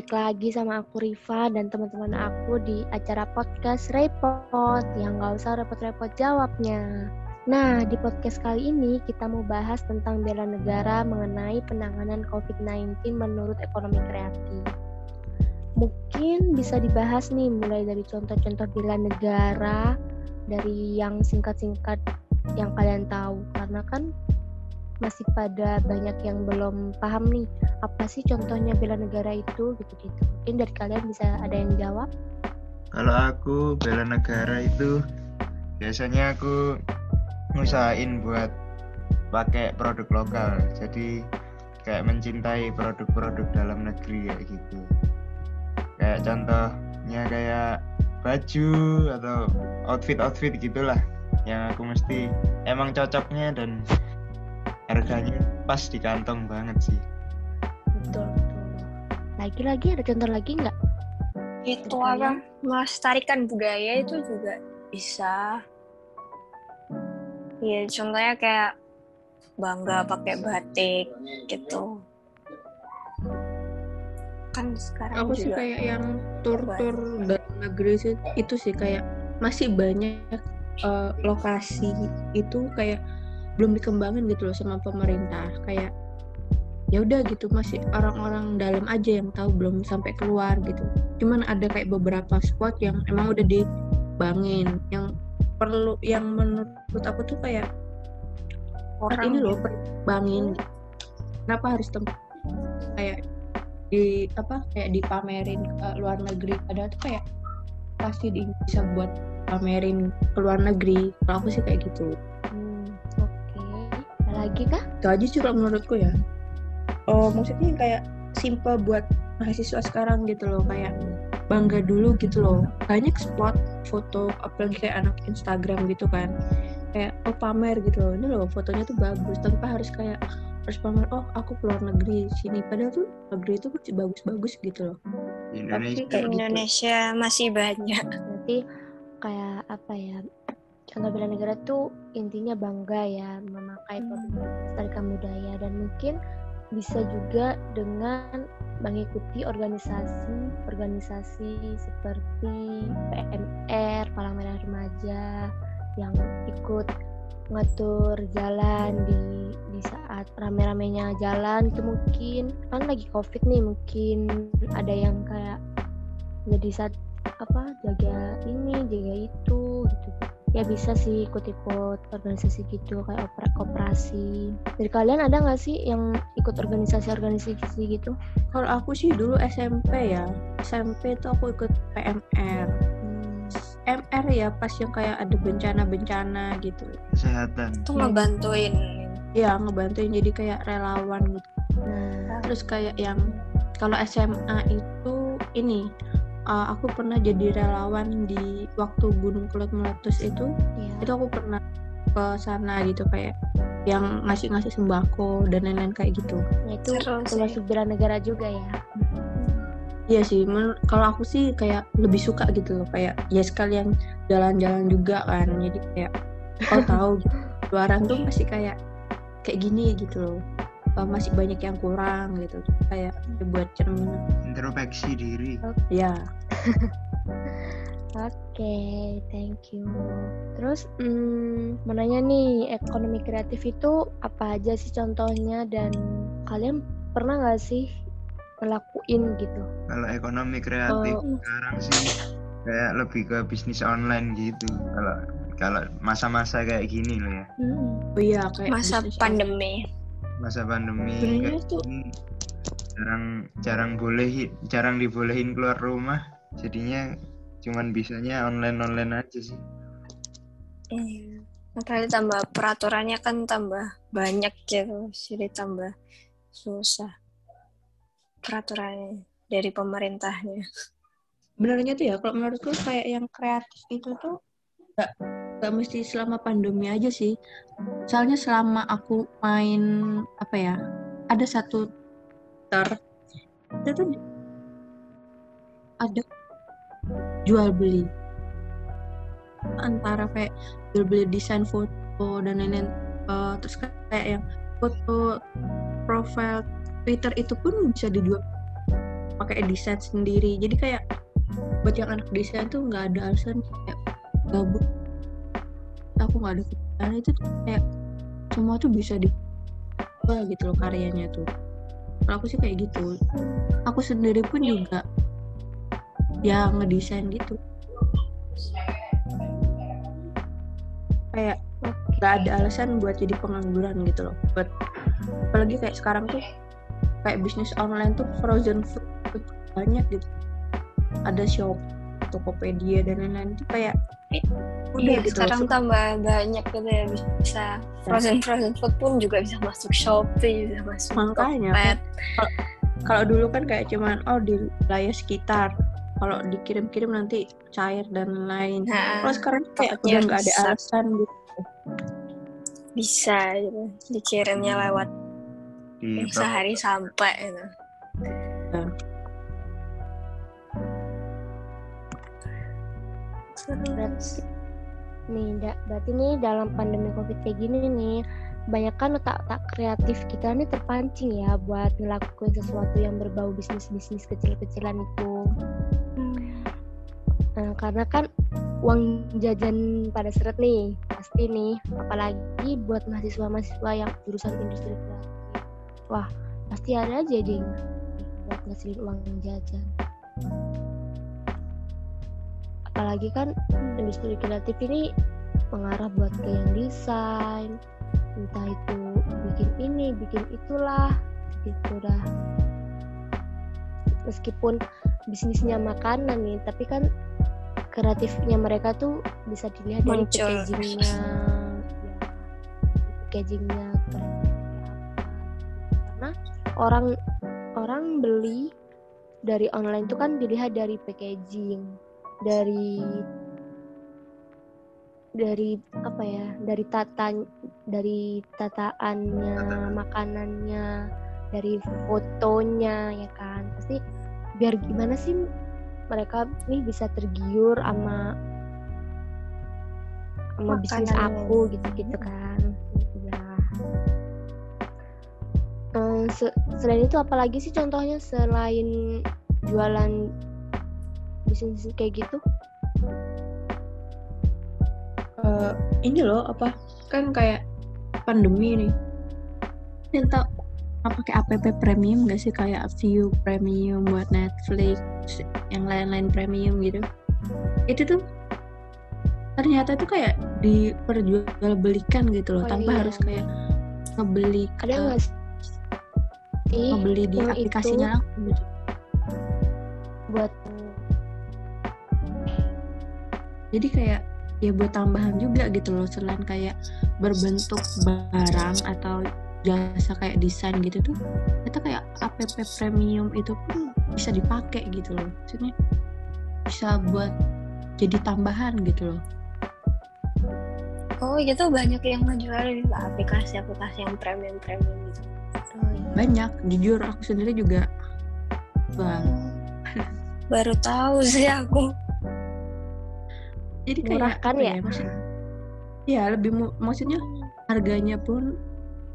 balik lagi sama aku Riva dan teman-teman aku di acara podcast Repot yang gak usah repot-repot jawabnya. Nah, di podcast kali ini kita mau bahas tentang bela negara mengenai penanganan COVID-19 menurut ekonomi kreatif. Mungkin bisa dibahas nih mulai dari contoh-contoh bela negara dari yang singkat-singkat yang kalian tahu karena kan masih pada banyak yang belum paham nih apa sih contohnya bela negara itu gitu gitu. Mungkin dari kalian bisa ada yang jawab. Kalau aku bela negara itu biasanya aku ngusahain buat pakai produk lokal. Jadi kayak mencintai produk-produk dalam negeri kayak gitu. Kayak contohnya kayak baju atau outfit-outfit gitulah yang aku mesti emang cocoknya dan harganya pas di kantong banget sih. Betul betul. Lagi-lagi ada contoh lagi nggak? Itu apa? Melestarikan budaya itu juga bisa. Ya contohnya kayak bangga pakai batik gitu. Kan sekarang aku juga sih kayak yang tur-tur dalam negeri sih itu sih kayak masih banyak uh, lokasi itu kayak belum dikembangin gitu loh sama pemerintah. Kayak ya udah gitu masih orang-orang dalam aja yang tahu belum sampai keluar gitu. Cuman ada kayak beberapa spot yang emang udah dibangin yang perlu yang menurut aku tuh kayak orang ini loh bangin kenapa harus tempat kayak di apa kayak dipamerin ke luar negeri? Padahal tuh kayak pasti bisa buat pamerin ke luar negeri. Kalau aku sih kayak gitu lagi kah? Itu aja sih kalau menurutku ya. Oh, maksudnya kayak simple buat mahasiswa sekarang gitu loh, kayak bangga dulu gitu loh. Banyak spot foto apalagi kayak anak Instagram gitu kan. Kayak oh pamer gitu loh. Ini loh fotonya tuh bagus tanpa harus kayak harus pamer oh aku keluar negeri sini padahal tuh negeri itu masih bagus-bagus gitu loh. Indonesia. Tapi kayak Indonesia gitu. masih banyak. Nanti kayak apa ya contoh bela negara tuh intinya bangga ya memakai produk melestarikan budaya. Dan mungkin bisa juga dengan mengikuti organisasi-organisasi seperti PMR, Palang Merah Remaja yang ikut ngatur jalan di di saat rame-ramenya jalan. Itu mungkin kan lagi covid nih mungkin ada yang kayak jadi saat apa jaga ini jaga itu gitu ya bisa sih ikut-ikut organisasi gitu kayak opera koperasi. Dari kalian ada nggak sih yang ikut organisasi-organisasi gitu? Kalau aku sih dulu SMP ya. SMP itu aku ikut PMR hmm. MR ya pas yang kayak ada bencana-bencana gitu. Kesehatan. Itu ngebantuin. Ya ngebantuin jadi kayak relawan gitu. Nah. Terus kayak yang kalau SMA itu ini uh, aku pernah jadi relawan di waktu Gunung Kelut meletus itu yeah. itu aku pernah ke sana gitu kayak yang ngasih-ngasih sembako dan lain-lain kayak gitu. Nah, itu termasuk bela negara juga ya. Iya sih, kalau aku sih kayak lebih suka gitu loh, kayak ya sekalian jalan-jalan juga kan, jadi kayak oh tahu gitu. luaran tuh masih kayak kayak gini gitu loh uh, masih banyak yang kurang gitu kayak buat cermin introspeksi diri ya Oke, okay, thank you. Terus, hmm, menanya nih, ekonomi kreatif itu apa aja sih contohnya dan kalian pernah nggak sih ngelakuin gitu? Kalau ekonomi kreatif oh. sekarang sih kayak lebih ke bisnis online gitu. Kalau kalau masa-masa kayak gini loh ya. Hmm. Oh iya, kayak masa pandemi masa pandemi. Jarang jarang boleh jarang dibolehin keluar rumah. Jadinya cuman bisanya online online aja sih. Iya. Makanya tambah peraturannya kan tambah banyak gitu jadi tambah susah peraturannya dari pemerintahnya. Benarnya tuh ya kalau menurutku kayak yang kreatif itu tuh gak, gak mesti selama pandemi aja sih. Soalnya selama aku main apa ya ada satu ter itu tuh ada jual beli. Antara kayak jual beli desain foto dan lain-lain uh, terus kayak yang foto profile Twitter itu pun bisa dijual pakai desain sendiri. Jadi kayak buat yang anak desain tuh nggak ada alasan kayak gabut aku nggak ada kerjaan itu tuh kayak semua tuh bisa di gitu loh karyanya tuh. Kalau aku sih kayak gitu. Aku sendiri pun juga ya ngedesain gitu. Kayak nggak ada alasan buat jadi pengangguran gitu loh. Buat apalagi kayak sekarang tuh kayak bisnis online tuh frozen food banyak gitu. Ada shop Tokopedia dan lain-lain. Itu kayak Iya, udah gitu sekarang tambah banyak gitu ya bisa frozen frozen food pun juga bisa masuk Shopee, bisa masuk Makanya, kalau dulu kan kayak cuman oh di wilayah sekitar. Kalau dikirim-kirim nanti cair dan lain. Nah, kalau sekarang kayak takutnya udah nggak ada alasan gitu. Bisa gitu. Dikirimnya lewat di sehari sampai gitu. Berarti nih, da- berarti nih dalam pandemi covid kayak gini nih, banyak kan otak-otak kreatif kita nih terpancing ya buat ngelakuin sesuatu yang berbau bisnis-bisnis kecil-kecilan itu. Nah, karena kan uang jajan pada seret nih, pasti nih, apalagi buat mahasiswa-mahasiswa yang jurusan industri kreatif. Wah, pasti ada aja deh buat ngasilin uang jajan. Apalagi kan industri kreatif ini mengarah buat ke yang desain, entah itu bikin ini, bikin itulah, gitu dah. Meskipun bisnisnya makanan nih, tapi kan kreatifnya mereka tuh bisa dilihat dari packagingnya, ya, packagingnya. Karena orang orang beli dari online tuh kan dilihat dari packaging, dari dari apa ya dari tata dari tataannya makanannya dari fotonya ya kan. Pasti biar gimana sih mereka nih bisa tergiur sama sama bisnis aku gitu gitu kan. Ya Eh, se- selain itu apalagi sih contohnya selain jualan bisnis kayak gitu Eh, ini loh apa kan kayak pandemi nih apa pakai app premium gak sih kayak view premium buat Netflix yang lain-lain premium gitu itu tuh ternyata tuh kayak diperjualbelikan gitu loh Oh, tanpa iya. harus kayak ngebeli ada nggak sih ngebeli di aplikasinya itu? langsung gitu. buat jadi kayak ya buat tambahan juga gitu loh selain kayak berbentuk barang atau jasa kayak desain gitu tuh itu kayak app premium itu pun bisa dipakai gitu loh maksudnya bisa buat jadi tambahan gitu loh Oh gitu banyak yang ngejualin aplikasi-aplikasi yang premium-premium gitu. oh, iya. banyak jujur aku sendiri juga bang Baru tahu sih aku. Jadi kayak Murah kan ya? maksudnya ya lebih mu- maksudnya harganya pun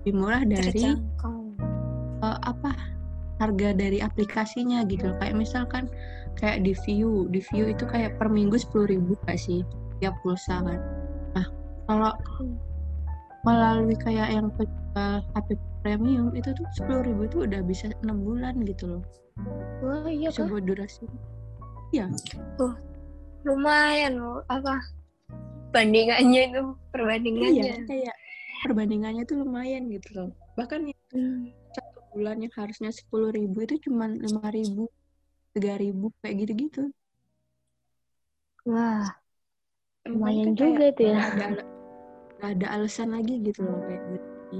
lebih murah dari eh, apa harga dari aplikasinya gitu. Loh. kayak misalkan kayak di view di view itu kayak per minggu sepuluh ribu gak sih? Tiap pulsa kan. Nah kalau melalui kayak yang penjual HP premium itu tuh sepuluh ribu itu udah bisa enam bulan gitu loh. Wah iya buat durasi. Iya Lumayan loh apa? Bandingannya itu perbandingannya. iya kayak perbandingannya tuh lumayan gitu loh. Bahkan Hmm. satu bulan yang harusnya sepuluh ribu itu cuma lima ribu tiga ribu kayak gitu gitu Wah lumayan kan juga itu ya. ada ada alasan lagi gitu loh kayak berarti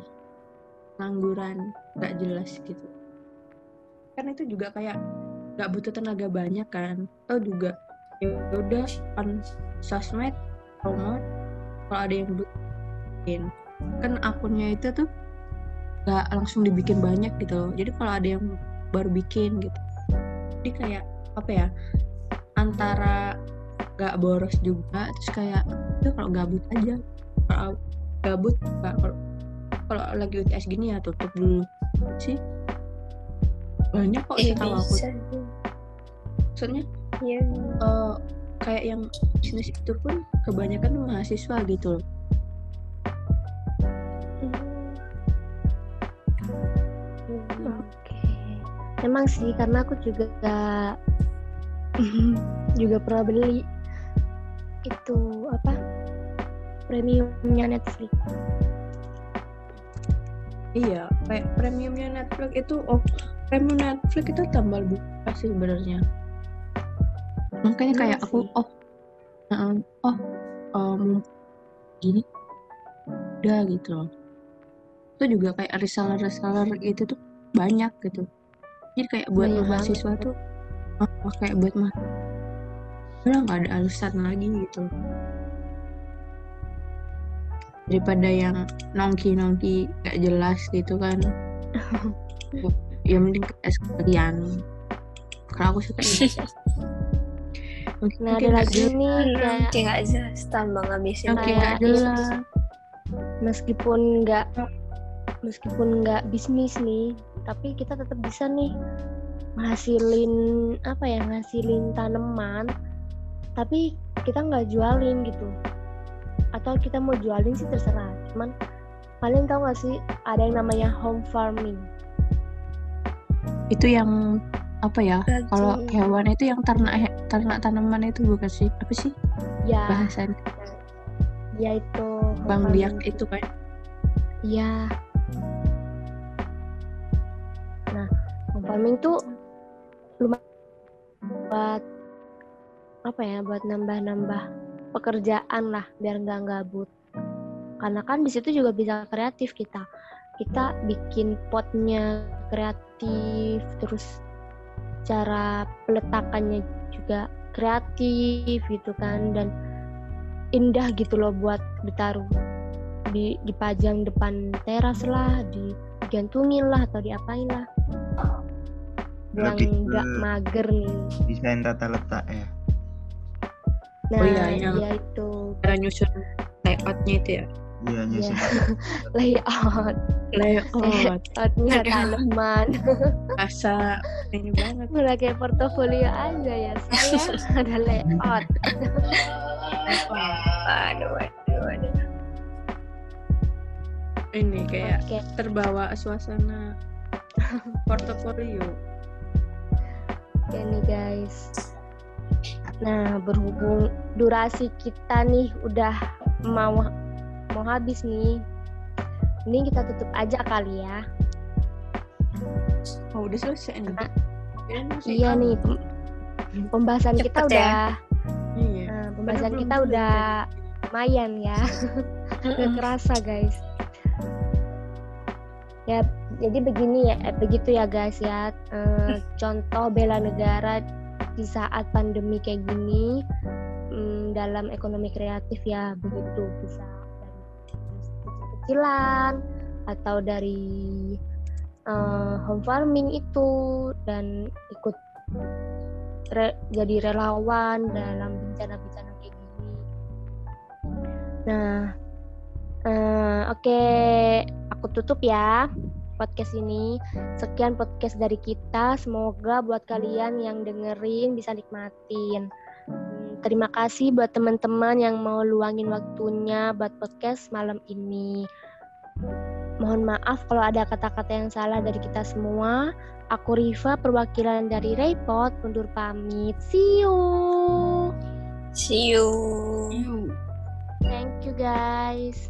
pengangguran nggak jelas gitu. Kan itu juga kayak nggak butuh tenaga banyak kan. Atau juga ya udah on sosmed promote kalau ada yang butuhin kan akunnya itu tuh nggak langsung dibikin banyak gitu loh. Jadi kalau ada yang baru bikin gitu. Jadi kayak apa ya antara nggak boros juga terus kayak itu kalau gabut aja. Kalau gabut kalau kalau lagi UTS gini ya tutup dulu. Sih banyak kok Eh, setahu aku. bisa. maksudnya Iya. eh, kayak yang bisnis itu pun kebanyakan mahasiswa gitu loh Oke. Emang sih karena aku juga juga pernah beli itu apa premiumnya Netflix. iya kayak premiumnya Netflix itu oh premium Netflix itu tambah buka sih sebenarnya makanya Iya kayak aku oh heeh, oh em, gini udah gitu loh. Itu juga kayak reseller reseller gitu tuh banyak gitu. Jadi kayak buat Banyak mahasiswa banget. tuh oh, kayak buat mah udah nggak ada alasan lagi gitu. Daripada yang nongki nongki gak jelas gitu kan. Yang penting kayak sekalian. Kalau aku suka Nongki- Nah ada lagi jelas. nih kayak Kayak nggak jelas tambah ngabisin kayak nggak jelas meskipun nggak meskipun nggak bisnis nih tapi kita tetap bisa nih ngasilin apa ya ngasilin tanaman tapi kita nggak jualin gitu. Atau kita mau jualin sih terserah cuman kalian tahu nggak sih ada yang namanya home farming? Itu yang apa ya kalau hewan itu yang ternak ternak tanaman itu bukan sih apa sih ya bahasan yaitu home bang liak itu kan Iya. Nah, home farming tuh lumayan buat apa ya? Buat nambah-nambah pekerjaan lah, biar nggak gabut. Karena kan di situ juga bisa kreatif kita. Kita bikin potnya kreatif, terus cara peletakannya juga kreatif gitu kan dan indah gitu loh buat ditaruh di dipajang depan teras lah, digantungin lah atau diapain lah. Yang nggak mager nih. desain tata letak ya Nah, Oh iya, iya itu cara nyusun layoutnya itu ya iya nyusun layout, layout layoutnya tanaman. rasa ini banget Mulai kayak portofolio aja ya. Saya ada layout. Aduh, aduh, aduh. ini kayak Oke. terbawa suasana portofolio Oke nih guys. Nah, berhubung durasi kita nih udah mau mau habis nih. Ini kita tutup aja kali ya. oh udah selesai nih Ah, masih Iya nih pem- pembahasan kita Cepet ya. udah iya nah, pembahasan Padahal kita belum udah lumayan ya. Gak kerasa guys. Ya jadi begini ya, eh, begitu ya guys ya. Eh, contoh bela negara di saat pandemi kayak gini mm, dalam ekonomi kreatif ya begitu bisa kecil-kecilan atau dari eh, home farming itu dan ikut re- jadi relawan dalam bencana-bencana kayak gini. Nah, eh, oke, aku tutup ya podcast ini. Sekian podcast dari kita. Semoga buat kalian yang dengerin bisa nikmatin. Terima kasih buat teman-teman yang mau luangin waktunya buat podcast malam ini. Mohon maaf kalau ada kata-kata yang salah dari kita semua. Aku Riva, perwakilan dari Repot, undur pamit. See you. See you. You. Thank you guys.